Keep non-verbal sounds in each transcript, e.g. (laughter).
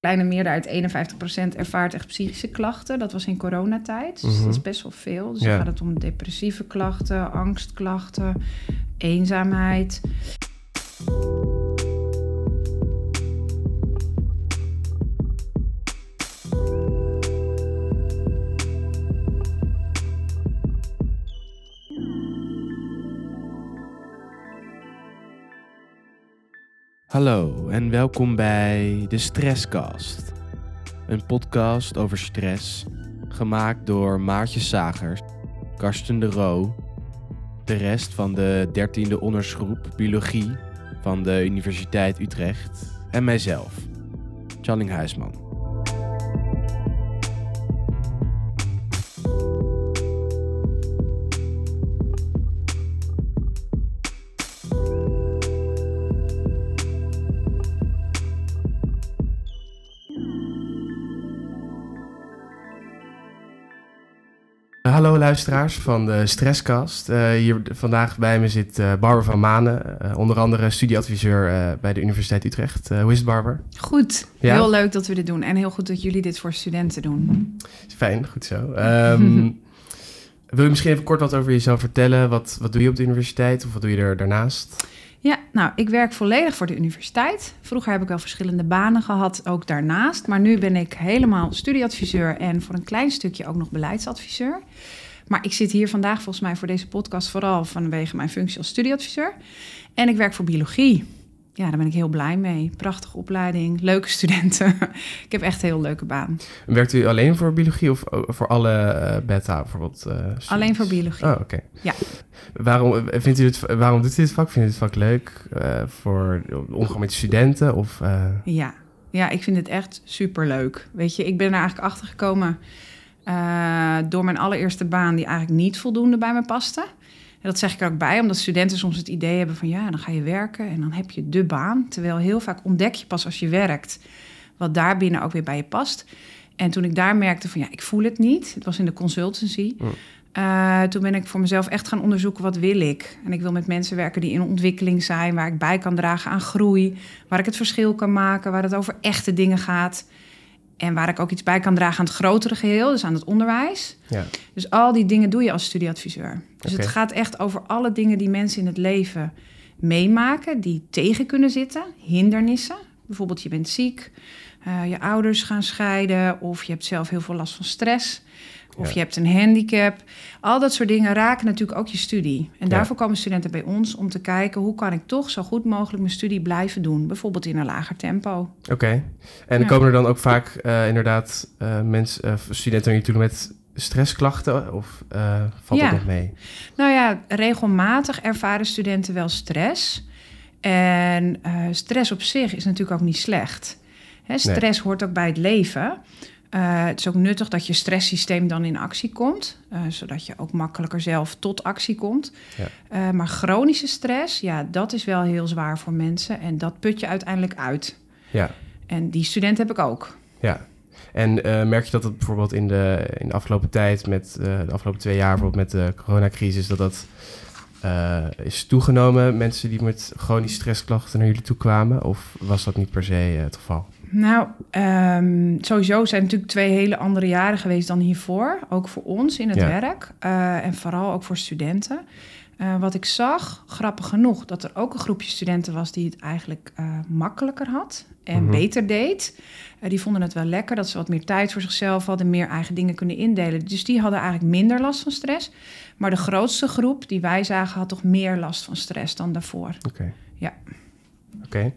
kleine meerderheid, 51%, ervaart echt psychische klachten. Dat was in coronatijd. Dus Mhm. dat is best wel veel. Dus Ja. dan gaat het om depressieve klachten, angstklachten, eenzaamheid. Hallo en welkom bij de Stresscast. Een podcast over stress, gemaakt door Maartje Sagers, Karsten de Roo, de rest van de 13e ondersgroep Biologie van de Universiteit Utrecht en mijzelf, Challing Huisman. Hallo luisteraars van de Stresscast. Eh, hier vandaag bij me zit eh Barbara van Manen, eh, onder andere studieadviseur eh, bij de Universiteit Utrecht. Eh, hoe is het, Barbara? Goed, Ja? heel leuk dat we dit doen. En heel goed dat jullie dit voor studenten doen. Fijn, goed zo. Ehm, (laughs) wil je misschien even kort wat over jezelf vertellen? Wat, wat doe je op de universiteit of wat doe je er daarnaast? Nou, ik werk volledig voor de universiteit. Vroeger heb ik wel verschillende banen gehad, ook daarnaast. Maar nu ben ik helemaal studieadviseur en voor een klein stukje ook nog beleidsadviseur. Maar ik zit hier vandaag volgens mij voor deze podcast vooral vanwege mijn functie als studieadviseur. En ik werk voor biologie. Ja, daar ben ik heel blij mee. Prachtige opleiding, leuke studenten. (laughs) ik heb echt een heel leuke baan. Werkt u alleen voor biologie of o- voor alle eh, beta bijvoorbeeld? eh? Alleen voor biologie. Oh, oké. Ja. Waarom, eh, vindt u dit, waarom doet u dit vak? Vindt u dit vak leuk eh, voor omgang met studenten? Of, eh, Ja. ja, ik vind het echt superleuk. Weet je, ik ben er eigenlijk achter gekomen eh, door mijn allereerste baan, die eigenlijk niet voldoende bij me paste. En dat zeg ik er ook bij, omdat studenten soms het idee hebben van ja, dan ga je werken en dan heb je de baan. Terwijl heel vaak ontdek je pas als je werkt wat daarbinnen ook weer bij je past. En toen ik daar merkte van ja, ik voel het niet. Het was in de consultancy. Eh, toen ben ik voor mezelf echt gaan onderzoeken wat wil ik. En ik wil met mensen werken die in ontwikkeling zijn, waar ik bij kan dragen aan groei, waar ik het verschil kan maken, waar het over echte dingen gaat. En waar ik ook iets bij kan dragen aan het grotere geheel, dus aan het onderwijs. ja. Dus al die dingen doe je als studieadviseur. Dus het gaat echt over alle dingen die mensen in het leven meemaken, die tegen kunnen zitten, hindernissen. Bijvoorbeeld je bent ziek, eh, je ouders gaan scheiden of je hebt zelf heel veel last van stress. Of Ja. je hebt een handicap. Al dat soort dingen raken natuurlijk ook je studie. En Ja. daarvoor komen studenten bij ons om te kijken... hoe kan ik toch zo goed mogelijk mijn studie blijven doen. Bijvoorbeeld in een lager tempo. Oké. En Ja. komen er dan ook vaak eh, inderdaad eh mensen, eh, studenten je toe met stressklachten? Of valt dat nog mee? Nou ja, regelmatig ervaren studenten wel stress. En stress op zich is natuurlijk ook niet slecht. Hè, stress hoort ook bij het leven. Eh, het is ook nuttig dat je stresssysteem dan in actie komt, eh, zodat je ook makkelijker zelf tot actie komt. Ja. Eh, maar chronische stress, ja, dat is wel heel zwaar voor mensen en dat put je uiteindelijk uit. Ja. En die student heb ik ook. Ja. En merk je dat het bijvoorbeeld in de, in de afgelopen tijd, met de afgelopen twee jaar, bijvoorbeeld met de coronacrisis, dat dat is toegenomen? Mensen die met chronische stressklachten naar jullie toe kwamen? Of was dat niet per se het geval? Nou, ehm, sowieso zijn het natuurlijk twee hele andere jaren geweest dan hiervoor. Ook voor ons in het Ja. werk. eh, en vooral ook voor studenten. Eh, wat ik zag, grappig genoeg, dat er ook een groepje studenten was die het eigenlijk eh, makkelijker had en Mhm. beter deed. Die vonden het wel lekker dat ze wat meer tijd voor zichzelf hadden, meer eigen dingen kunnen indelen. Dus die hadden eigenlijk minder last van stress. Maar de grootste groep die wij zagen had toch meer last van stress dan daarvoor. Oké. Ja. Oké.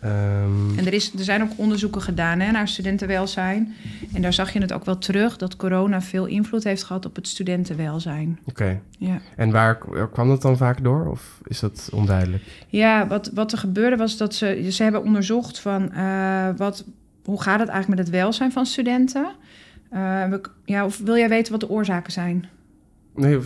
Ehm, En er, is, er zijn ook onderzoeken gedaan hè, naar studentenwelzijn. En daar zag je het ook wel terug dat corona veel invloed heeft gehad op het studentenwelzijn. Oké. Ja, En waar kwam dat dan vaak door? Of is dat onduidelijk? ja wat, wat er gebeurde was dat ze, ze hebben onderzocht van eh, wat, hoe gaat het eigenlijk met het welzijn van studenten. Eh, we- ja, of wil jij weten wat de oorzaken zijn? Nee,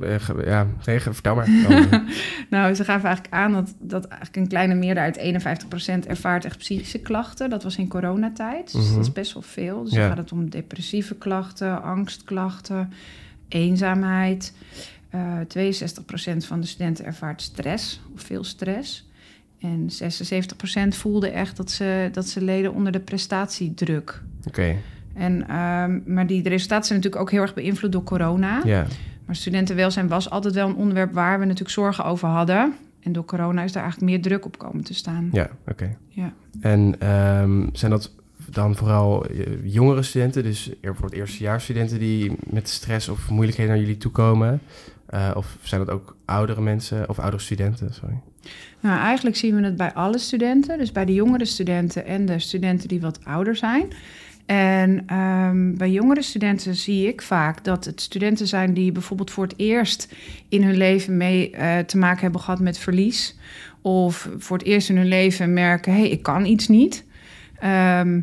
eh, ja, nee, ge- vertel maar. (laughs) Dan, Nou, ze gaven eigenlijk aan dat, dat eigenlijk een kleine meerderheid, 51%, ervaart echt psychische klachten. Dat was in coronatijd. Dus Mhm. dat is best wel veel. Dus Ja. dan gaat het om depressieve klachten, angstklachten, eenzaamheid. Eh 62% van de studenten ervaart stress of veel stress. En 76% voelde echt dat ze, dat ze leden onder de prestatiedruk. Oké, En, ehm, maar die resultaten zijn natuurlijk ook heel erg beïnvloed door corona. ja. Maar studentenwelzijn was altijd wel een onderwerp waar we natuurlijk zorgen over hadden. En door corona is daar eigenlijk meer druk op komen te staan. Ja, oké. Ja. En ehm, zijn dat dan vooral eh, jongere studenten, dus bijvoorbeeld eerstejaarsstudenten die met stress of moeilijkheden naar jullie toe komen? Eh, of zijn dat ook oudere mensen of oudere studenten? Sorry. Nou, eigenlijk zien we het bij alle studenten. Dus bij de jongere studenten en de studenten die wat ouder zijn. En ehm, bij jongere studenten zie ik vaak dat het studenten zijn die bijvoorbeeld voor het eerst in hun leven mee eh, te maken hebben gehad met verlies. Of voor het eerst in hun leven merken, hé, hey, ik kan iets niet. Ehm,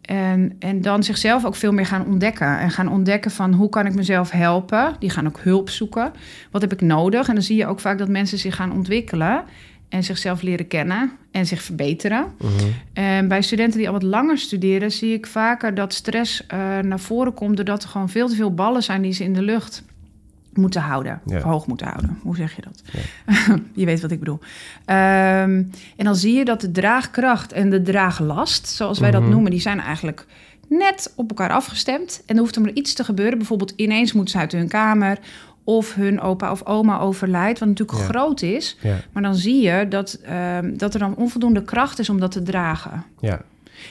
en, en dan zichzelf ook veel meer gaan ontdekken. En gaan ontdekken van hoe kan ik mezelf helpen. Die gaan ook hulp zoeken. Wat heb ik nodig? En dan zie je ook vaak dat mensen zich gaan ontwikkelen. En zichzelf leren kennen en zich verbeteren. Mhm. En bij studenten die al wat langer studeren, zie ik vaker dat stress eh, naar voren komt. doordat er gewoon veel te veel ballen zijn die ze in de lucht moeten houden. Ja. Hoog moeten houden. Hoe zeg je dat? (laughs) je weet wat ik bedoel. Ehm, en dan zie je dat de draagkracht en de draaglast, zoals wij Mhm. dat noemen, die zijn eigenlijk net op elkaar afgestemd. En er hoeft er maar iets te gebeuren. Bijvoorbeeld ineens moeten ze uit hun kamer. Of hun opa of oma overlijdt, wat natuurlijk Ja. groot is. Ja, Maar dan zie je dat, ehm, dat er dan onvoldoende kracht is om dat te dragen. ja,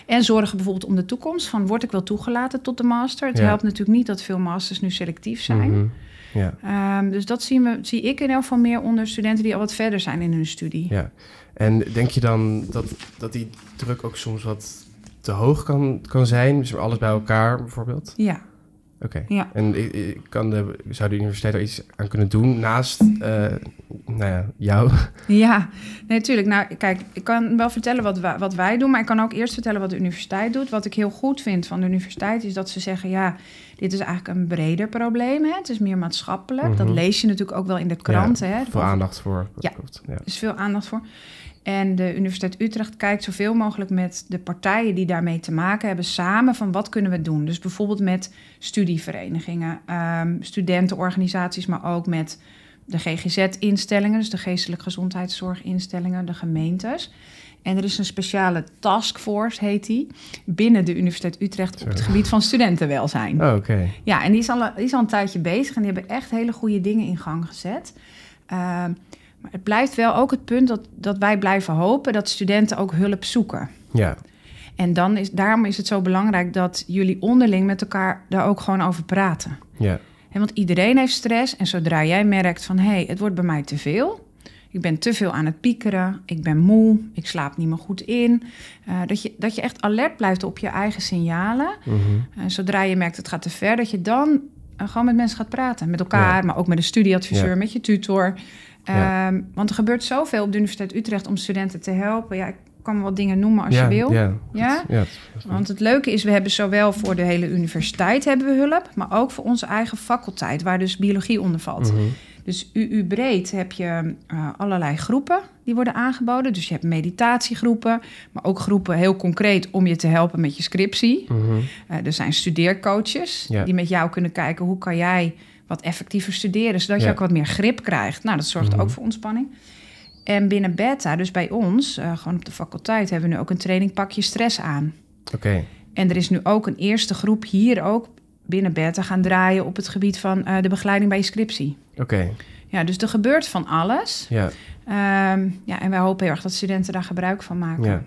En zorgen bijvoorbeeld om de toekomst. Van word ik wel toegelaten tot de master? Het Ja. helpt natuurlijk niet dat veel masters nu selectief zijn. Mhm. ja, Ehm, dus dat zien we, zie ik in elk geval meer onder studenten die al wat verder zijn in hun studie. ja. En denk je dan dat, dat die druk ook soms wat te hoog kan, kan zijn? Dus alles bij elkaar bijvoorbeeld? Ja. Oké. Ja. En kan de, zou de universiteit er iets aan kunnen doen naast eh, nou ja, jou? (laughs) Ja, nee, natuurlijk. Nou, kijk, ik kan wel vertellen wat wij, wat wij doen, maar ik kan ook eerst vertellen wat de universiteit doet. Wat ik heel goed vind van de universiteit is dat ze zeggen: ja, dit is eigenlijk een breder probleem. Hè? Het is meer maatschappelijk. Dat Mhm. lees je natuurlijk ook wel in de kranten. hè? Veel aandacht voor. Ja. Er is veel aandacht voor. En de Universiteit Utrecht kijkt zoveel mogelijk met de partijen die daarmee te maken hebben samen van wat kunnen we doen. Dus bijvoorbeeld met studieverenigingen, ehm, studentenorganisaties, maar ook met de GGZ-instellingen, dus de geestelijke gezondheidszorginstellingen, de gemeentes. En er is een speciale taskforce, heet die, binnen de Universiteit Utrecht op het gebied van studentenwelzijn. Oh, oké. Ja, en die is, al, die is al een tijdje bezig en die hebben echt hele goede dingen in gang gezet. Ehm, maar het blijft wel ook het punt dat, dat wij blijven hopen dat studenten ook hulp zoeken. Ja, En dan is, daarom is het zo belangrijk dat jullie onderling met elkaar daar ook gewoon over praten. ja, Hè, want iedereen heeft stress en zodra jij merkt van... hé, hey, het wordt bij mij te veel... Ik ben te veel aan het piekeren. Ik ben moe. Ik slaap niet meer goed in. eh, dat, je, dat je echt alert blijft op je eigen signalen. En zodra je merkt het gaat te ver, dat je dan eh, gewoon met mensen gaat praten. Met elkaar, maar ook met een studieadviseur, Ja. met je tutor. Ja. Ehm, want er gebeurt zoveel op de Universiteit Utrecht om studenten te helpen. Ja, ik kan wel dingen noemen als ja, je wil. Ja, Ja? Dat- dat Want het leuke is, we hebben zowel voor de hele universiteit hebben we hulp, maar ook voor onze eigen faculteit, waar dus biologie onder valt. Mhm. Dus UU breed heb je eh, allerlei groepen die worden aangeboden. Dus je hebt meditatiegroepen, maar ook groepen heel concreet om je te helpen met je scriptie. Mhm. Eh, er zijn studeercoaches die met jou kunnen kijken hoe kan jij wat effectiever studeren, zodat je ook wat meer grip krijgt. Nou, dat zorgt Mhm. ook voor ontspanning. En binnen Beta, dus bij ons, eh, gewoon op de faculteit, hebben we nu ook een training Pak je stress aan. Oké, En er is nu ook een eerste groep hier ook binnen Beta gaan draaien op het gebied van eh, de begeleiding bij je scriptie. oké. Ja, dus er gebeurt van alles. Ja, Ehm, ja, en wij hopen heel erg dat studenten daar gebruik van maken. ja.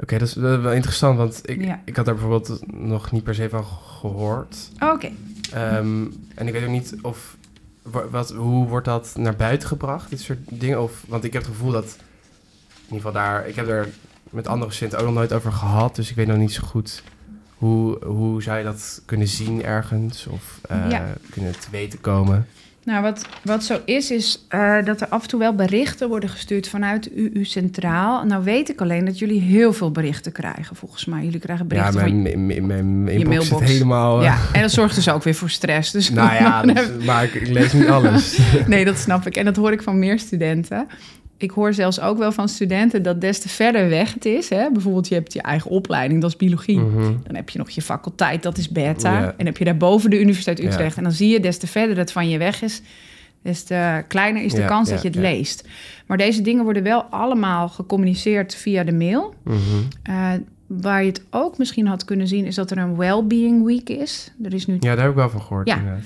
Oké, dat is wel wel interessant, want ik, Ja. ik had daar bijvoorbeeld nog niet per se van gehoord. Oké. Ehm, en ik weet ook niet of, wa- wat, hoe wordt dat naar buiten gebracht, dit soort dingen? Of, want ik heb het gevoel dat, in ieder geval daar, ik heb er met andere studenten ook nog nooit over gehad, dus ik weet nog niet zo goed hoe, hoe zou je dat kunnen zien ergens of eh, Ja. kunnen te weten komen. Nou, wat, wat zo is, is eh, dat er af en toe wel berichten worden gestuurd vanuit UU Centraal. Nou weet ik alleen dat jullie heel veel berichten krijgen, volgens mij. Jullie krijgen Ja, berichten van... mijn, mijn, mijn, mijn zit mailbox. helemaal... eh, Ja, en dat zorgt dus ook weer voor stress. Dus Nou ja, (laughs) dat- maar ik, ik lees niet alles. (laughs) Nee, dat snap ik. En dat hoor ik van meer studenten. Ik hoor zelfs ook wel van studenten dat des te verder weg het is. Hè? Bijvoorbeeld, je hebt je eigen opleiding, dat is biologie. Mhm. Dan heb je nog je faculteit, dat is beta. En heb je daarboven de Universiteit. Utrecht. En dan zie je, des te verder het van je weg is... Des te kleiner is de kans dat je het leest. Maar deze dingen worden wel allemaal gecommuniceerd via de mail. Mhm. Eh, waar je het ook misschien had kunnen zien, is dat er een Wellbeing Week is. Er is nu Ja, daar heb ik wel van gehoord. Ja. inderdaad.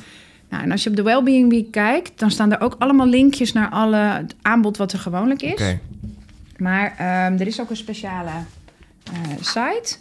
Nou, en als je op de Wellbeing Week kijkt, dan staan er ook allemaal linkjes naar alle het aanbod wat er gewoonlijk is. Oké. Maar ehm, er is ook een speciale eh, site.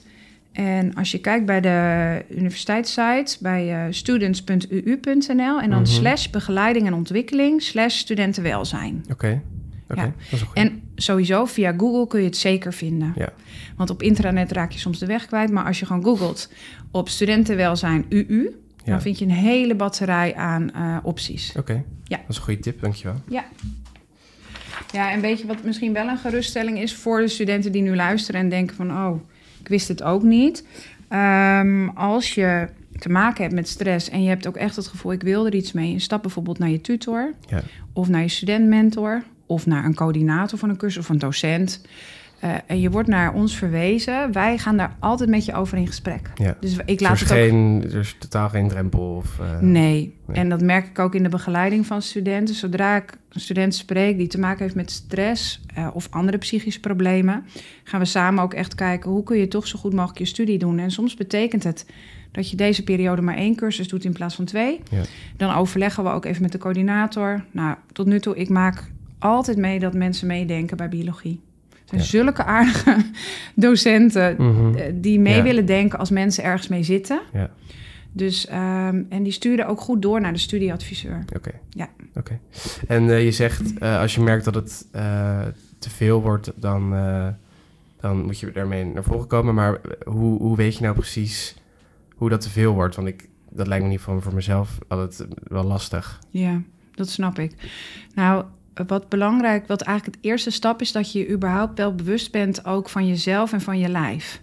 En als je kijkt bij de universiteitssite, bij eh, students.uu.nl en dan Mhm. slash begeleiding en ontwikkeling slash studentenwelzijn. Oké. Oké, Ja. dat is een. En sowieso via Google kun je het zeker vinden. Ja. Want op intranet raak je soms de weg kwijt. Maar als je gewoon googelt op studentenwelzijn UU, Ja. dan vind je een hele batterij aan eh, opties. Oké. Ja. Dat is een goede tip, dankjewel. Ja. Ja, en weet je wat misschien wel een geruststelling is voor de studenten die nu luisteren en denken van, oh, ik wist het ook niet. Ehm, als je te maken hebt met stress en je hebt ook echt het gevoel, ik wil er iets mee, stap bijvoorbeeld naar je tutor Ja. of naar je studentmentor of naar een coördinator van een cursus of een docent. Eh, en je wordt naar ons verwezen. Wij gaan daar altijd met je over in gesprek. Ja. Dus ik er, laat is het ook geen, er is totaal geen drempel of... eh, Nee. Nee. en dat merk ik ook in de begeleiding van studenten. Zodra ik een student spreek die te maken heeft met stress eh, of andere psychische problemen, gaan we samen ook echt kijken hoe kun je toch zo goed mogelijk je studie doen. En soms betekent het dat je deze periode maar één cursus doet in plaats van twee. Ja. Dan overleggen we ook even met de coördinator. Nou, tot nu toe, ik maak altijd mee dat mensen meedenken bij biologie. Zijn Ja. zulke aardige (laughs) docenten mhm. eh, die mee Ja. willen denken als mensen ergens mee zitten. Ja. Dus, ehm, en die sturen ook goed door naar de studieadviseur. Oké. Ja. Oké. En eh, je zegt, eh, als je merkt dat het te veel wordt, dan, dan moet je daarmee naar voren komen. Maar hoe, hoe weet je nou precies hoe dat te veel wordt? Want ik, dat lijkt me niet van voor mezelf altijd wel lastig. Ja, dat snap ik. Nou, wat belangrijk, wat eigenlijk het eerste stap is, dat je je überhaupt wel bewust bent ook van jezelf en van je lijf.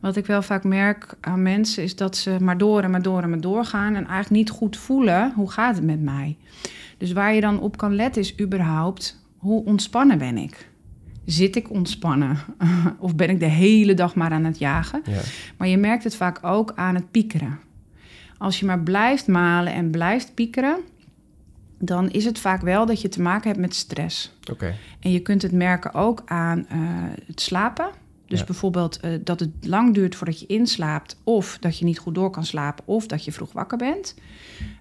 Wat ik wel vaak merk aan mensen is dat ze maar door en maar door en maar doorgaan en eigenlijk niet goed voelen hoe gaat het met mij. Dus waar je dan op kan letten is überhaupt hoe ontspannen ben ik. Zit ik ontspannen? (laughs) of ben ik de hele dag maar aan het jagen? Ja. Maar je merkt het vaak ook aan het piekeren. Als je maar blijft malen en blijft piekeren, dan is het vaak wel dat je te maken hebt met stress. Oké. En je kunt het merken ook aan eh, het slapen. Dus Ja. bijvoorbeeld eh, dat het lang duurt voordat je inslaapt, of dat je niet goed door kan slapen, of dat je vroeg wakker bent.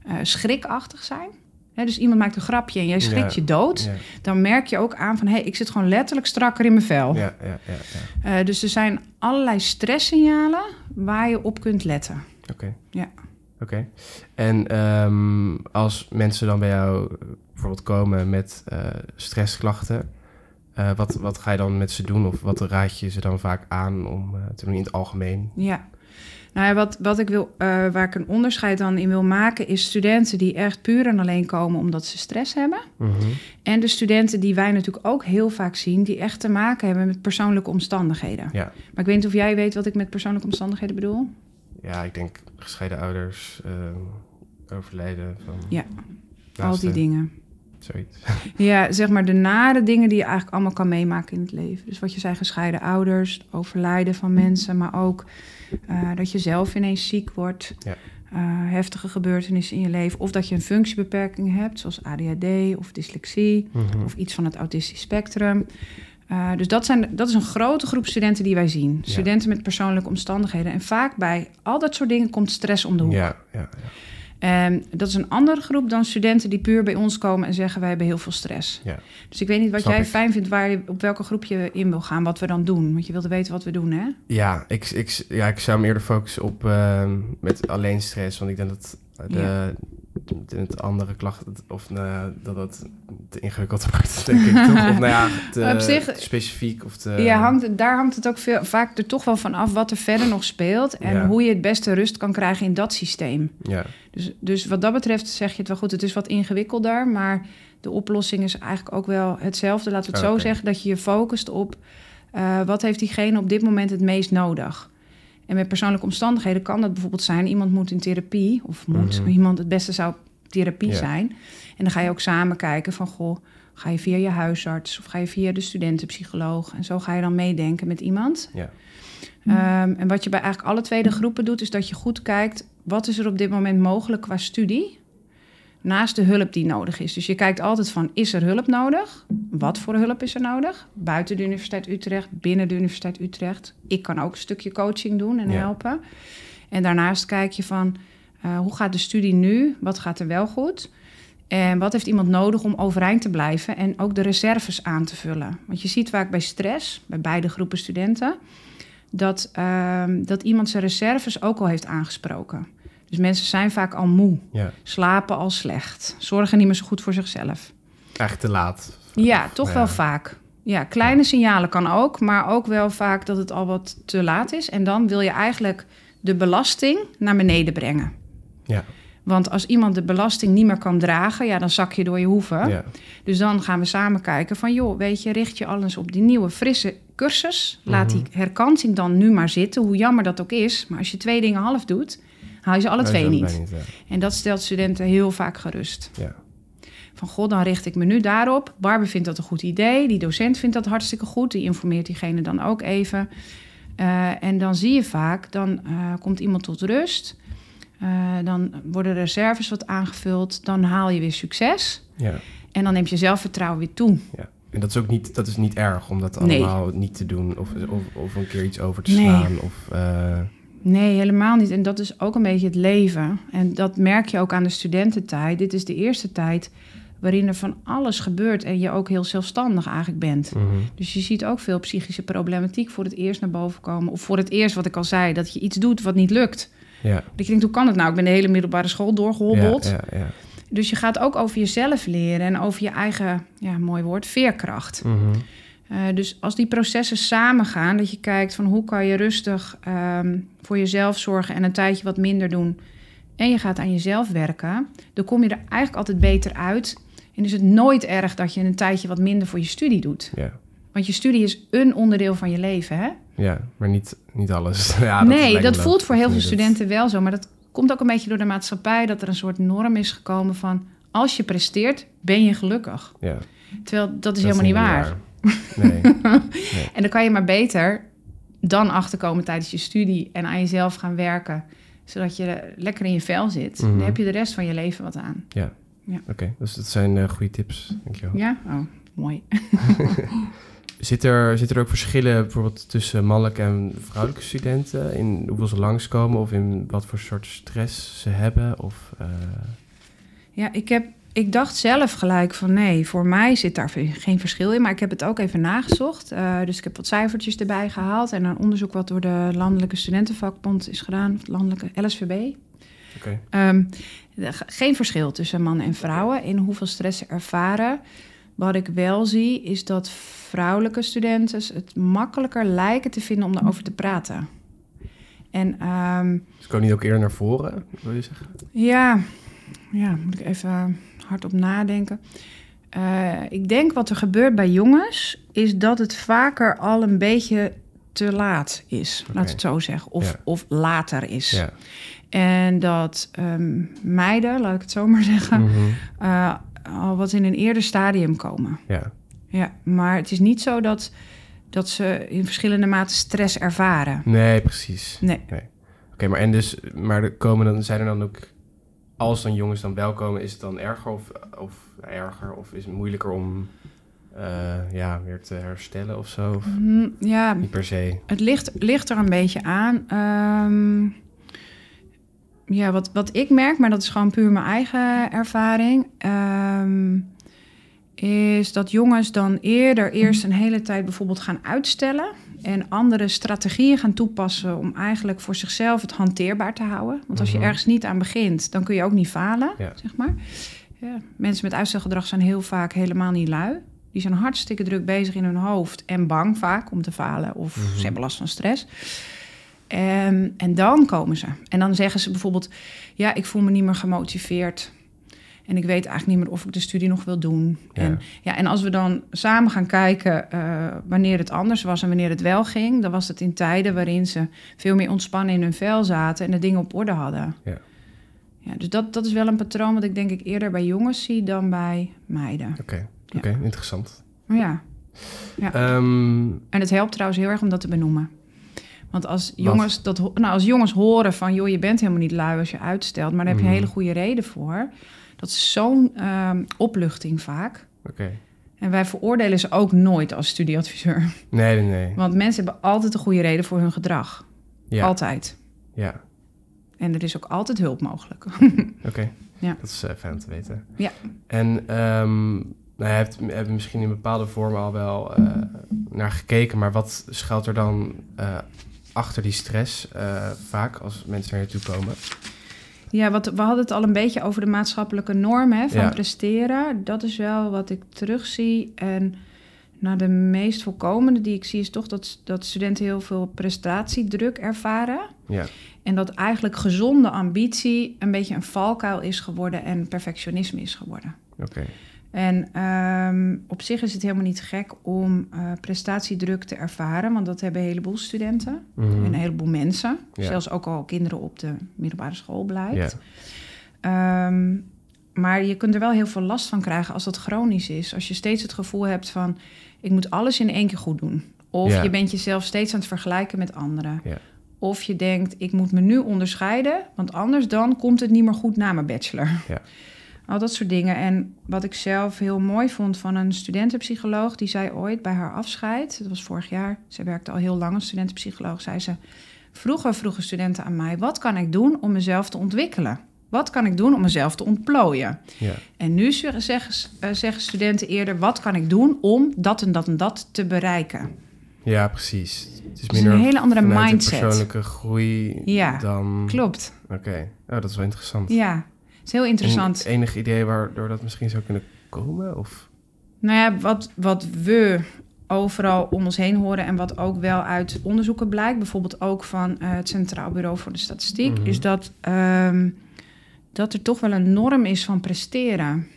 Eh, schrikachtig zijn. Dus iemand maakt een grapje en jij schrikt Ja. je dood. Ja. Dan merk je ook aan van hé, hey, ik zit gewoon letterlijk strakker in mijn vel. Ja, ja, ja, ja. Dus er zijn allerlei stresssignalen waar je op kunt letten. Oké. Ja. Oké. En ehm, als mensen dan bij jou eh, bijvoorbeeld komen met eh, stressklachten, eh, wat, wat ga je dan met ze doen? Of wat raad je ze dan vaak aan om te doen in het algemeen? Ja. Nou ja, wat, wat ik wil, waar ik een onderscheid dan in wil maken, is studenten die echt puur en alleen komen omdat ze stress hebben. Mhm. En de studenten die wij natuurlijk ook heel vaak zien, die echt te maken hebben met persoonlijke omstandigheden. Ja. Maar ik weet niet of jij weet wat ik met persoonlijke omstandigheden bedoel. Ja, ik denk gescheiden ouders, eh, overlijden van Ja, Al die dingen. Zoiets. (laughs) Ja, zeg maar de nare dingen die je eigenlijk allemaal kan meemaken in het leven. Dus wat je zei, gescheiden ouders, overlijden van mensen, maar ook eh, dat je zelf ineens ziek wordt. Ja. eh, heftige gebeurtenissen in je leven. Of dat je een functiebeperking hebt, zoals ADHD of dyslexie. Mhm. of iets van het autistisch spectrum. Eh, dus dat, zijn, dat is een grote groep studenten die wij zien. Ja. Studenten met persoonlijke omstandigheden. En vaak bij al dat soort dingen komt stress om de hoek. Ja, ja, ja. En dat is een andere groep dan studenten die puur bij ons komen en zeggen wij hebben heel veel stress. Ja. Dus ik weet niet wat Snap jij ik. fijn vindt, waar je, op welke groep je in wil gaan, wat we dan doen. Want je wilde weten wat we doen, hè? Ja, ik, ik, ja, ik zou me eerder focussen op ehm, met alleen stress. Want ik denk dat de, het andere klachten, of nou, dat dat te ingewikkeld (laughs) wordt, denk ik toch? Of nou ja, (laughs) te, Op zich- te specifiek of te... ja, hangt, het- daar hangt het ook veel, vaak er toch wel van af wat er verder nog speelt. En Ja. hoe je het beste rust kan krijgen in dat systeem. Ja, Dus, dus wat dat betreft zeg je het wel goed. Het is wat ingewikkelder, maar de oplossing is eigenlijk ook wel hetzelfde. Laten we het Oh, zo zeggen, dat je je focust op eh, wat heeft diegene op dit moment het meest nodig. En met persoonlijke omstandigheden kan dat bijvoorbeeld zijn... iemand moet in therapie, of moet Mhm. iemand... het beste zou therapie Ja. zijn. En dan ga je ook samen kijken van... goh, ga je via je huisarts of ga je via de studentenpsycholoog... en zo ga je dan meedenken met iemand. ja, Ehm, en wat je bij eigenlijk alle twee de groepen doet... is dat je goed kijkt, wat is er op dit moment mogelijk qua studie... naast de hulp die nodig is. Dus je kijkt altijd van, is er hulp nodig? Wat voor hulp is er nodig? Buiten de Universiteit Utrecht, binnen de Universiteit Utrecht. Ik kan ook een stukje coaching doen en Ja. helpen. En daarnaast kijk je van, eh, hoe gaat de studie nu? Wat gaat er wel goed? En wat heeft iemand nodig om overeind te blijven en ook de reserves aan te vullen? Want je ziet vaak bij stress, bij beide groepen studenten, dat, ehm, dat iemand zijn reserves ook al heeft aangesproken. Dus mensen zijn vaak al moe, Ja, slapen al slecht, zorgen niet meer zo goed voor zichzelf. eigenlijk te laat. Ja, toch Ja. wel vaak. Ja, kleine signalen kan ook, maar ook wel vaak dat het al wat te laat is. En dan wil je eigenlijk de belasting naar beneden brengen. Ja, Want als iemand de belasting niet meer kan dragen, ja, dan zak je door je hoeven. ja. Dus dan gaan we samen kijken van, joh, weet je, richt je alles op die nieuwe, frisse cursus. Laat die herkansing dan nu maar zitten, hoe jammer dat ook is. Maar als je twee dingen half doet, haal je ze alle twee niet. ja. En dat stelt studenten heel vaak gerust. Ja. Van, god, dan richt ik me nu daarop. Barbara vindt dat een goed idee. Die docent vindt dat hartstikke goed. Die informeert diegene dan ook even. Eh, en dan zie je vaak, dan eh, komt iemand tot rust. Eh, dan worden reserves wat aangevuld. Dan haal je weer succes. ja. En dan neemt je zelfvertrouwen weer toe. Ja. En dat is ook niet, dat is niet erg om dat Nee. allemaal niet te doen of, of, of een keer iets over te Nee. slaan. Of, Nee, helemaal niet. En dat is ook een beetje het leven. En dat merk je ook aan de studententijd. Dit is de eerste tijd waarin er van alles gebeurt en je ook heel zelfstandig eigenlijk bent. mhm. Dus je ziet ook veel psychische problematiek voor het eerst naar boven komen. Of voor het eerst, wat ik al zei, dat je iets doet wat niet lukt. Ja. Dat je denkt, hoe kan het nou? Ik ben de hele middelbare school doorgehobbeld. Ja, ja, ja. Dus je gaat ook over jezelf leren en over je eigen, ja, mooi woord, veerkracht. Mhm. Eh, dus als die processen samengaan, dat je kijkt van hoe kan je rustig ehm, voor jezelf zorgen en een tijdje wat minder doen. En je gaat aan jezelf werken, dan kom je er eigenlijk altijd beter uit. En is het nooit erg dat je een tijdje wat minder voor je studie doet. ja. Want je studie is een onderdeel van je leven, hè? Ja, maar niet, niet alles. (laughs) ja, nee, lijkt me dat voelt voor heel veel het- studenten wel zo. Maar dat komt ook een beetje door de maatschappij... dat er een soort norm is gekomen van... als je presteert, ben je gelukkig. Ja, Terwijl dat is dat helemaal niet waar. (laughs) Nee. En dan kan je maar beter dan achterkomen tijdens je studie... en aan jezelf gaan werken... zodat je lekker in je vel zit. Mhm. Dan heb je de rest van je leven wat aan. Ja. Ja. Oké, dus dat zijn eh, goede tips. Dankjewel. Ja? Oh, mooi. (laughs) (laughs) Zit, er, zit er ook verschillen bijvoorbeeld tussen mannelijke en vrouwelijke studenten? In hoeveel ze langskomen of in wat voor soort stress ze hebben? Of, eh, Ja, ik, heb, ik dacht zelf gelijk van nee, voor mij zit daar geen verschil in. Maar ik heb het ook even nagezocht. Eh, dus ik heb wat cijfertjes erbij gehaald. En een onderzoek wat door de Landelijke Studentenvakbond is gedaan. Of landelijke LSVB. Oké, Ehm, geen verschil tussen mannen en vrouwen in hoeveel stress ze ervaren. Wat ik wel zie, is dat vrouwelijke studenten het makkelijker lijken te vinden om daarover te praten. En ehm, dus komen die ook eerder naar voren, wil je zeggen? ja, ja, moet ik even hardop nadenken. Eh, ik denk wat er gebeurt bij jongens, is dat het vaker al een beetje te laat is. Laat het zo zeggen. Of, Ja. of later is. Ja. En dat ehm, meiden, laat ik het zo maar zeggen, Mhm. eh, al wat in een eerder stadium komen. ja. Ja, maar het is niet zo dat, dat ze in verschillende mate stress ervaren. Nee, precies. Nee. Oké, maar en dus, maar er komen dan, zijn er dan ook, als dan jongens dan wel komen, is het dan erger of, of erger? Of is het moeilijker om eh, ja, weer te herstellen of zo? Of Hm, Ja, niet per se? Het ligt, ligt er een beetje aan. Ehm, ja, wat, wat ik merk, maar dat is gewoon puur mijn eigen ervaring. ehm, is dat jongens dan eerder eerst een hele tijd bijvoorbeeld gaan uitstellen. En andere strategieën gaan toepassen om eigenlijk voor zichzelf het hanteerbaar te houden. Want als je Mhm. ergens niet aan begint, dan kun je ook niet falen, Ja. zeg maar. Ja, mensen met uitstelgedrag zijn heel vaak helemaal niet lui. Die zijn hartstikke druk bezig in hun hoofd en bang vaak om te falen of Mhm. ze hebben last van stress. En, en dan komen ze. En dan zeggen ze bijvoorbeeld: Ja, ik voel me niet meer gemotiveerd. En ik weet eigenlijk niet meer of ik de studie nog wil doen. Ja. En, ja, en als we dan samen gaan kijken eh, wanneer het anders was en wanneer het wel ging, dan was het in tijden waarin ze veel meer ontspannen in hun vel zaten en de dingen op orde hadden. Ja. Ja, dus dat, dat is wel een patroon wat ik denk ik eerder bij jongens zie dan bij meiden. Oké, Ja. oké, interessant. Ja, Ja. Ehm, en het helpt trouwens heel erg om dat te benoemen. Want als jongens, dat, nou, als jongens horen van... joh, je bent helemaal niet lui als je uitstelt... maar daar heb je Mhm. een hele goede reden voor... Dat is zo'n ehm, opluchting vaak. Oké. En wij veroordelen ze ook nooit als studieadviseur. Nee, nee, nee. Want mensen hebben altijd een goede reden voor hun gedrag. Ja. Altijd. Ja. En er is ook altijd hulp mogelijk. (laughs) Oké. Ja. Dat is eh, fijn te weten. Ja. En ehm nou, je hebt, misschien in bepaalde vormen al wel eh, naar gekeken, maar wat schuilt er dan eh, achter die stress vaak als mensen naar je toe komen? Ja, wat, we hadden het al een beetje over de maatschappelijke norm hè, van Ja. presteren. Dat is wel wat ik terugzie. En nou, de meest voorkomende die ik zie is toch dat, dat studenten heel veel prestatiedruk ervaren. Ja. En dat eigenlijk gezonde ambitie een beetje een valkuil is geworden en perfectionisme is geworden. Oké. En ehm, op zich is het helemaal niet gek om eh, prestatiedruk te ervaren, want dat hebben een heleboel studenten Mhm. en een heleboel mensen. Ja. Zelfs ook al kinderen op de middelbare school blijkt. Ja. Ehm, maar je kunt er wel heel veel last van krijgen als dat chronisch is. Als je steeds het gevoel hebt van... ik moet alles in één keer goed doen. Of Ja. je bent jezelf steeds aan het vergelijken met anderen. Ja. Of je denkt, ik moet me nu onderscheiden... want anders dan komt het niet meer goed na mijn bachelor. Ja. Al dat soort dingen. En wat ik zelf heel mooi vond van een studentenpsycholoog... die zei ooit bij haar afscheid, dat was vorig jaar... zij werkte al heel lang als studentenpsycholoog, zei ze... Vroeger vroegen studenten aan mij: wat kan ik doen om mezelf te ontwikkelen? Wat kan ik doen om mezelf te ontplooien? Ja. En nu zeggen, zeggen, eh, zeggen studenten eerder: wat kan ik doen om dat en dat en dat te bereiken? ja, precies. Het is een hele andere mindset. persoonlijke groei Ja, dan... Klopt. Oké. Oh, dat is wel interessant. Ja, is heel interessant. En enig idee waardoor dat misschien zou kunnen komen? Of... Nou ja, wat, wat we overal om ons heen horen en wat ook wel uit onderzoeken blijkt, bijvoorbeeld ook van eh, het Centraal Bureau voor de Statistiek, Mhm. is dat, ehm, dat er toch wel een norm is van presteren.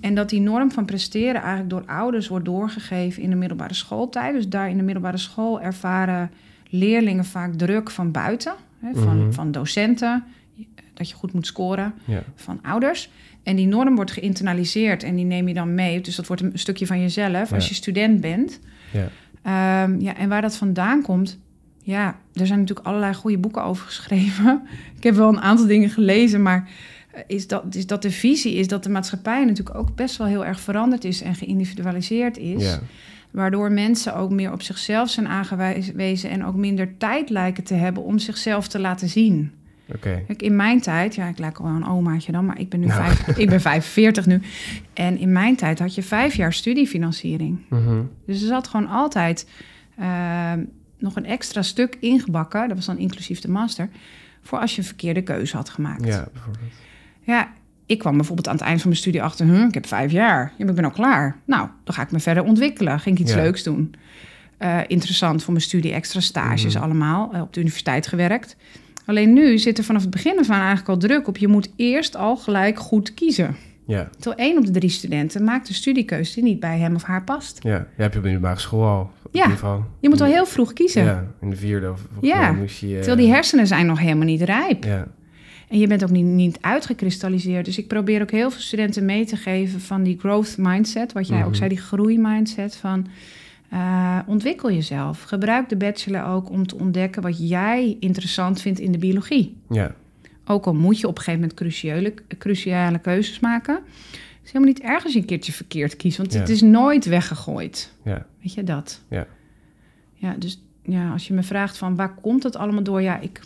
En dat die norm van presteren eigenlijk door ouders wordt doorgegeven in de middelbare schooltijd. Dus daar in de middelbare school ervaren leerlingen vaak druk van buiten, hè, van, Mhm. van docenten, dat je goed moet scoren Ja. van ouders. En die norm wordt geïnternaliseerd en die neem je dan mee. Dus dat wordt een stukje van jezelf als je student bent. Ja. Ehm, ja, en waar dat vandaan komt, ja, er zijn natuurlijk allerlei goede boeken over geschreven. (laughs) Ik heb wel een aantal dingen gelezen, maar is dat, is dat de visie is dat de maatschappij natuurlijk ook best wel heel erg veranderd is en geïndividualiseerd is. Ja. Waardoor mensen ook meer op zichzelf zijn aangewezen en ook minder tijd lijken te hebben om zichzelf te laten zien. Kijk, in mijn tijd, ja, ik lijk al wel een omaatje dan, maar ik ben nu Nou. vijf, ik ben 45 nu. En in mijn tijd had je vijf jaar studiefinanciering. Mhm. Dus er zat gewoon altijd eh, nog een extra stuk ingebakken, dat was dan inclusief de master, voor als je een verkeerde keuze had gemaakt. Ja, bijvoorbeeld. Ja, ik kwam bijvoorbeeld aan het eind van mijn studie achter, huh, ik heb vijf jaar, ja, maar ik ben al klaar. Nou, dan ga ik me verder ontwikkelen, ging ik iets Ja. leuks doen. Eh, interessant voor mijn studie, extra stages Mhm. allemaal, eh, op de universiteit gewerkt. Alleen nu zit er vanaf het begin af aan eigenlijk al druk op. Je moet eerst al gelijk goed kiezen. Ja. Terwijl één op de drie studenten maakt een studiekeuze die niet bij hem of haar past. Ja. ja, heb je op de middelbare school al. In Ja. ieder geval. Je moet al heel vroeg kiezen. Ja, in de vierde of Ja. moest je... eh, Terwijl die hersenen zijn nog helemaal niet rijp. Ja, En je bent ook niet, niet uitgekristalliseerd. Dus ik probeer ook heel veel studenten mee te geven van die growth mindset. Wat jij Mhm. ook zei, die groeimindset van... eh, ontwikkel jezelf. Gebruik de bachelor ook om te ontdekken wat jij interessant vindt in de biologie. ja, Ook al moet je op een gegeven moment cruciale, cruciale keuzes maken. Het is helemaal niet erg als je een keertje verkeerd kiest. Want Ja. het is nooit weggegooid. ja, Weet je dat? Ja. Ja, dus ja, als je me vraagt van waar komt het allemaal door? Ja, ik,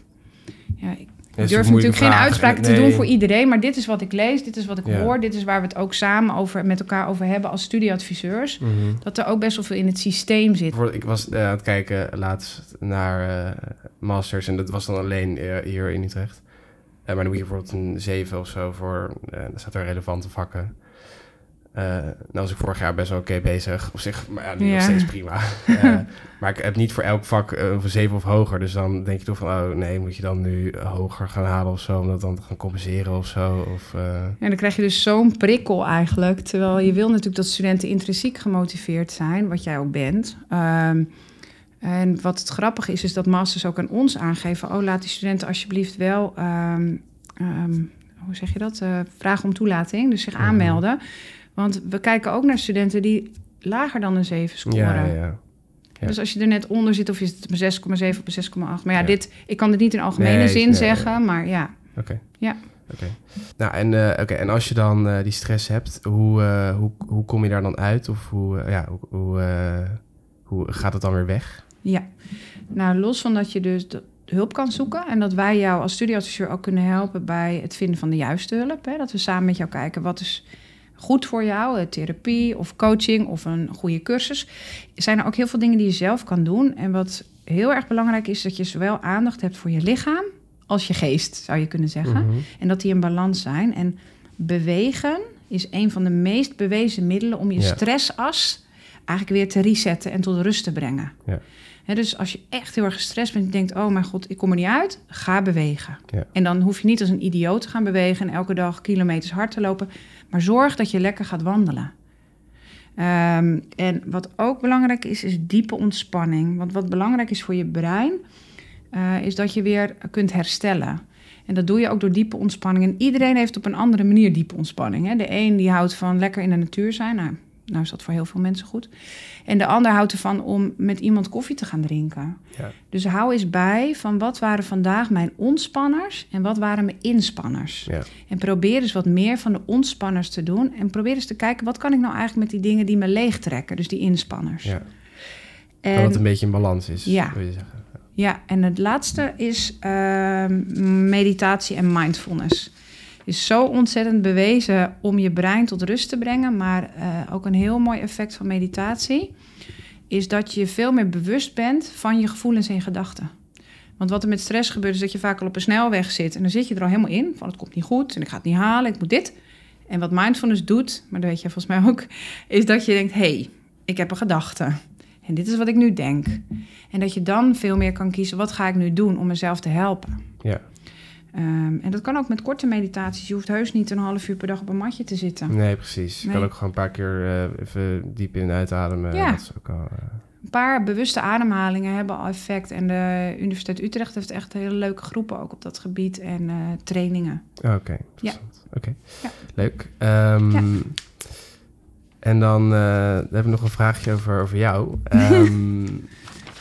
ja, ik Ja, ik durf natuurlijk geen uitspraken te doen voor iedereen, maar dit is wat ik lees, dit is wat ik Ja. hoor, dit is waar we het ook samen over, met elkaar over hebben als studieadviseurs. Mhm. Dat er ook best wel veel in het systeem zit. Ik was eh, aan het kijken laatst naar eh, masters en dat was dan alleen hier in Utrecht. Eh, maar dan moet je bijvoorbeeld een 7 of zo voor, dan staat er relevante vakken. Eh nou was ik vorig jaar best wel oké bezig. Op zich, maar ja, nu nog steeds prima. (laughs) Eh, maar ik heb niet voor elk vak eh, een 7 of hoger. Dus dan denk je toch van, oh nee, moet je dan nu hoger gaan halen of zo, om dat dan te gaan compenseren of zo. Of, eh, En dan krijg je dus zo'n prikkel eigenlijk. Terwijl je wil natuurlijk dat studenten intrinsiek gemotiveerd zijn, wat jij ook bent. Ehm, en wat het grappige is, is dat masters ook aan ons aangeven... oh, laat die studenten alsjeblieft wel, ehm, ehm, hoe zeg je dat, Eh, vragen om toelating, dus zich Mhm. aanmelden. Want we kijken ook naar studenten die lager dan een 7 scoren. ja, ja. Dus als je er net onder zit, of je zit op een 6,7 of een 6,8. Maar ja, dit, ik kan dit niet in algemene Nee, zin nee, zeggen, maar ja. Oké. Ja. oké. Nou, en, eh, oké, en als je dan eh, die stress hebt, hoe, eh, hoe, hoe kom je daar dan uit? Of hoe, ja, hoe, hoe, hoe gaat het dan weer weg? Ja, nou los van dat je dus de hulp kan zoeken en dat wij jou als studieadviseur ook kunnen helpen bij het vinden van de juiste hulp. Hè? Dat we samen met jou kijken wat is goed voor jou, eh, therapie of coaching of een goede cursus. Zijn er ook heel veel dingen die je zelf kan doen. En wat heel erg belangrijk is, dat je zowel aandacht hebt voor je lichaam als je geest, zou je kunnen zeggen. Mhm. En dat die in balans zijn. En bewegen is een van de meest bewezen middelen om je Ja. stressas eigenlijk weer te resetten en tot rust te brengen. Ja. Dus als je echt heel erg gestrest bent en denkt, oh mijn god, ik kom er niet uit, ga bewegen. Ja. En dan hoef je niet als een idioot te gaan bewegen en elke dag kilometers hard te lopen, maar zorg dat je lekker gaat wandelen. Ehm, en wat ook belangrijk is, is diepe ontspanning. Want wat belangrijk is voor je brein, eh, is dat je weer kunt herstellen. En dat doe je ook door diepe ontspanning. En iedereen heeft op een andere manier diepe ontspanning. Hè? De een die houdt van lekker in de natuur zijn. Nou, nou is dat voor heel veel mensen goed. En de ander houdt ervan om met iemand koffie te gaan drinken. Ja. Dus hou eens bij van wat waren vandaag mijn ontspanners en wat waren mijn inspanners. Ja. En probeer eens wat meer van de ontspanners te doen. En probeer eens te kijken, wat kan ik nou eigenlijk met die dingen die me leegtrekken? Dus die inspanners. Ja. En, Dat het een beetje in balans is, Ja. wil je zeggen. ja, en het laatste is ehm, meditatie en mindfulness. Is zo ontzettend bewezen om je brein tot rust te brengen. Maar eh, ook een heel mooi effect van meditatie is dat je veel meer bewust bent van je gevoelens en gedachten. Want wat er met stress gebeurt, is dat je vaak al op een snelweg zit. En dan zit je er al helemaal in. Van het komt niet goed en ik ga het niet halen, ik moet dit. En wat mindfulness doet, maar dat weet je volgens mij ook, is dat je denkt: hé, hey, ik heb een gedachte. En dit is wat ik nu denk. En dat je dan veel meer kan kiezen: wat ga ik nu doen om mezelf te helpen? Ja. Ehm, en dat kan ook met korte meditaties. Je hoeft heus niet een half uur per dag op een matje te zitten. Nee, precies. Je kan ook gewoon een paar keer eh, even diep in en uitademen. Ja. Dat is ook al, eh, Een paar bewuste ademhalingen hebben al effect. En de Universiteit Utrecht heeft echt hele leuke groepen ook op dat gebied en eh, trainingen. oh, Oké, interessant. Oké, leuk. Ehm, Ja. En dan heb ik nog een vraagje over, over jou. Ehm, (laughs)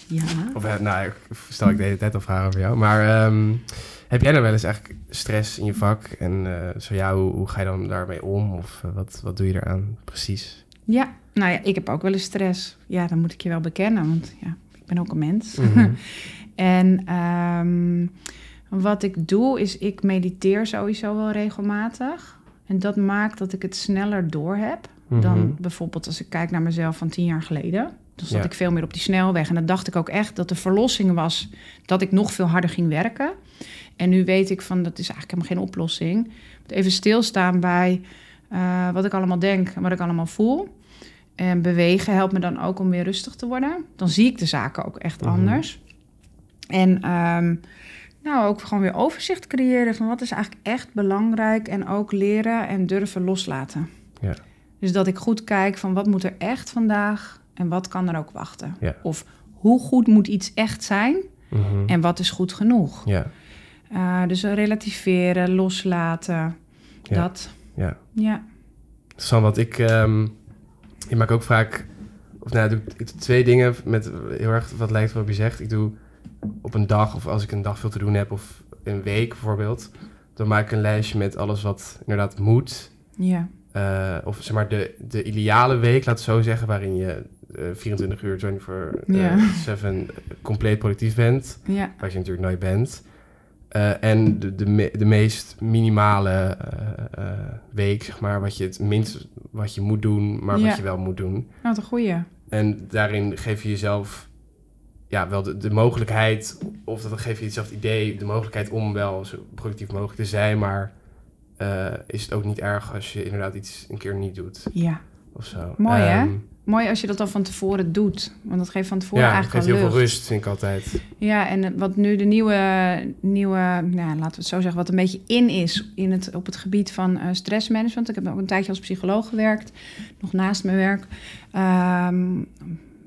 Ja. of nou, ik stel ik de hele tijd al vragen over jou. Maar heb jij nou wel eens eigenlijk stress in je vak? En eh, zo ja, hoe, hoe ga je dan daarmee om? Of eh, wat, wat doe je eraan precies? Ja, nou ja, ik heb ook wel eens stress. Ja, dan moet ik je wel bekennen, want ja, ik ben ook een mens. Mhm. (laughs) en ehm, wat ik doe, is ik mediteer sowieso wel regelmatig. En dat maakt dat ik het sneller door heb dan Mhm. bijvoorbeeld als ik kijk naar mezelf van tien jaar geleden. Dan zat Ja. ik veel meer op die snelweg. En dan dacht ik ook echt dat de verlossing was dat ik nog veel harder ging werken. En nu weet ik van dat is eigenlijk helemaal geen oplossing. Even stilstaan bij eh, wat ik allemaal denk en wat ik allemaal voel. En bewegen helpt me dan ook om weer rustig te worden. Dan zie ik de zaken ook echt Mhm. anders. En ehm, nou, ook gewoon weer overzicht creëren van wat is eigenlijk echt belangrijk. En ook leren en durven loslaten. Ja. Dus dat ik goed kijk van wat moet er echt vandaag en wat kan er ook wachten. Ja. Of hoe goed moet iets echt zijn Mhm. en wat is goed genoeg. Ja, Eh, dus relativeren, loslaten, Ja. dat. ja. Ja. Interessant, want ik, ehm, ik maak ook vaak, of nou, doe, ik doe twee dingen met heel erg wat lijkt wat je zegt. Ik doe op een dag, of als ik een dag veel te doen heb, of een week bijvoorbeeld, dan maak ik een lijstje met alles wat inderdaad moet. Ja. Eh, of zeg maar de, de ideale week, laat het zo zeggen, waarin je eh 24 uur, 24-7 Ja. compleet productief bent. Ja. Wat je natuurlijk nooit bent. Eh, en de, de, me- de meest minimale eh, eh, week, zeg maar, wat je het minst wat je moet doen, maar Ja. wat je wel moet doen. Nou, een goeie. En daarin geef je jezelf ja, wel de, de mogelijkheid, of dat geef je jezelf het idee, de mogelijkheid om wel zo productief mogelijk te zijn, maar is het ook niet erg als je inderdaad iets een keer niet doet Ja. of zo. Mooi, hè? Mooi als je dat al van tevoren doet. Want dat geeft van tevoren Ja, het eigenlijk geeft heel veel rust, vind ik altijd. Ja, en eh, wat nu de nieuwe, nieuwe nou, laten we het zo zeggen, wat een beetje in is in het, op het gebied van eh, stressmanagement. Ik heb ook een tijdje als psycholoog gewerkt, nog naast mijn werk. ehm,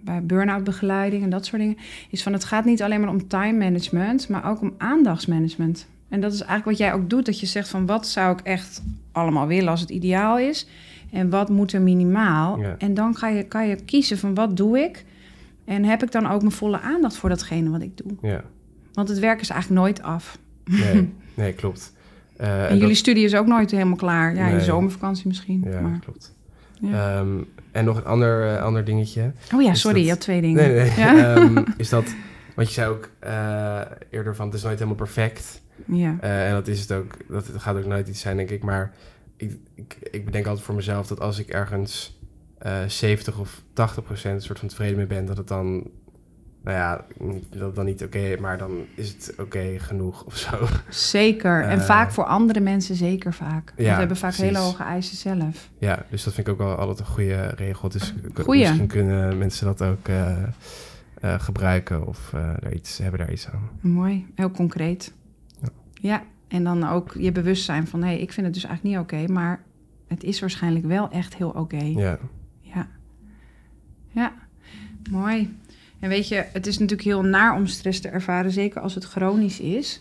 bij burn-out begeleiding en dat soort dingen. Is van het gaat niet alleen maar om time management, maar ook om aandachtsmanagement. En dat is eigenlijk wat jij ook doet, dat je zegt van wat zou ik echt allemaal willen als het ideaal is. En wat moet er minimaal? Ja. En dan ga je, kan je kiezen van wat doe ik? En heb ik dan ook mijn volle aandacht voor datgene wat ik doe? Ja. Want het werk is eigenlijk nooit af. Nee, (laughs) nee klopt. Eh, En, jullie studie is ook nooit helemaal klaar. Ja, je Nee. zomervakantie misschien. Ja, maar, klopt. ja. Ehm, en nog een ander, eh, ander dingetje. oh ja, is sorry, dat- je had twee dingen. Nee, nee. Ja? (laughs) Ehm, (laughs) is dat, want je zei ook eh, eerder van, het is nooit helemaal perfect. ja. En dat is het ook, dat gaat ook nooit iets zijn, denk ik. Maar ik, ik, ik bedenk altijd voor mezelf dat als ik ergens eh 70 of 80 procent soort van tevreden mee ben, dat het dan, nou ja, dat het dan niet oké maar dan is het oké genoeg of zo. Zeker. en Eh, vaak voor andere mensen zeker vaak. Want ja, we hebben vaak hele hoge eisen zelf. Ja, dus dat vind ik ook wel altijd een goede regel. Dus Goeie. misschien kunnen mensen dat ook eh, gebruiken of daar iets, hebben daar iets aan. Mooi, heel concreet. Ja. Ja, en dan ook je bewustzijn van... hé, ik vind het dus eigenlijk niet oké... maar het is waarschijnlijk wel echt heel oké. Ja, Ja. Ja, mooi. En weet je, het is natuurlijk heel naar om stress te ervaren, zeker als het chronisch is.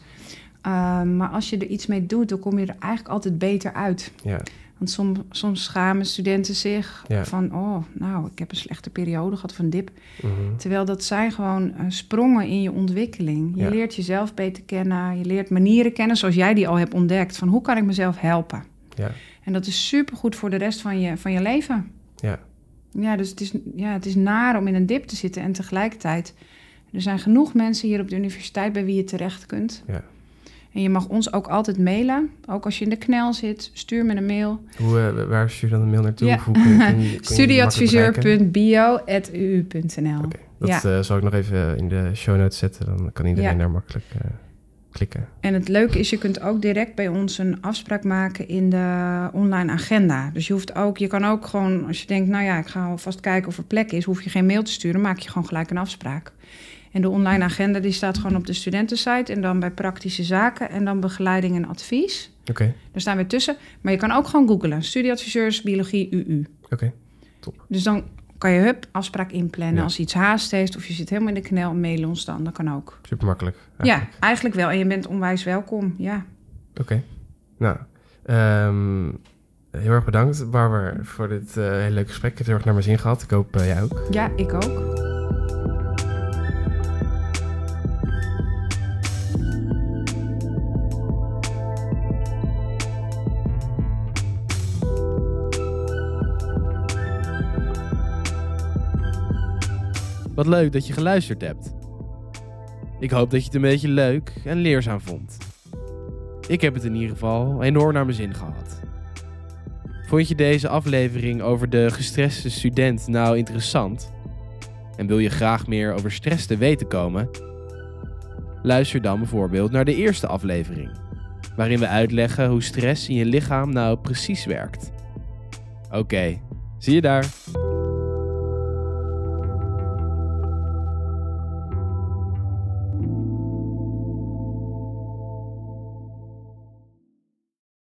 Ehm, maar als je er iets mee doet, dan kom je er eigenlijk altijd beter uit. ja, Want soms, soms schamen studenten zich Ja. van, oh, nou, ik heb een slechte periode gehad een dip. mhm, Terwijl dat zijn gewoon eh, sprongen in je ontwikkeling. Je Ja. leert jezelf beter kennen, je leert manieren kennen zoals jij die al hebt ontdekt. Van hoe kan ik mezelf helpen? ja, En dat is supergoed voor de rest van je, van je leven. ja, Ja, dus het is, ja, het is naar om in een dip te zitten. En tegelijkertijd, er zijn genoeg mensen hier op de universiteit bij wie je terecht kunt. ja. En je mag ons ook altijd mailen. Ook als je in de knel zit, stuur me een mail. Hoe, eh, waar stuur je dan een mail naartoe? Ja. (laughs) Studieadviseur.bio.uu.nl dat Ja. eh, zal ik nog even in de show notes zetten. Dan kan iedereen Ja. daar makkelijk eh, klikken. En het leuke is, je kunt ook direct bij ons een afspraak maken in de online agenda. Dus je hoeft ook, je kan ook gewoon, als je denkt, nou ja, ik ga alvast kijken of er plek is, hoef je geen mail te sturen, maak je gewoon gelijk een afspraak. En de online agenda die staat gewoon op de studentensite en dan bij praktische zaken en dan begeleiding en advies. Oké, Daar staan we tussen. Maar je kan ook gewoon googlen, studieadviseurs biologie UU. oké. Dus dan kan je hup afspraak inplannen. Ja. Als je iets haast heeft of je zit helemaal in de knel, mail ons dan. Dat kan ook. Super makkelijk. Ja, eigenlijk wel. En je bent onwijs welkom. Ja. Oké. Nou, ehm, heel erg bedankt, Barbara, voor dit eh, hele leuke gesprek. Ik heb het heel erg naar mijn zin gehad. Ik hoop eh, jij ook. ja, ik ook. Wat leuk dat je geluisterd hebt. Ik hoop dat je het een beetje leuk en leerzaam vond. Ik heb het in ieder geval enorm naar mijn zin gehad. Vond je deze aflevering over de gestreste student nou interessant? En wil je graag meer over stress te weten komen? Luister dan bijvoorbeeld naar de eerste aflevering, waarin we uitleggen hoe stress in je lichaam nou precies werkt. Oké, zie je daar.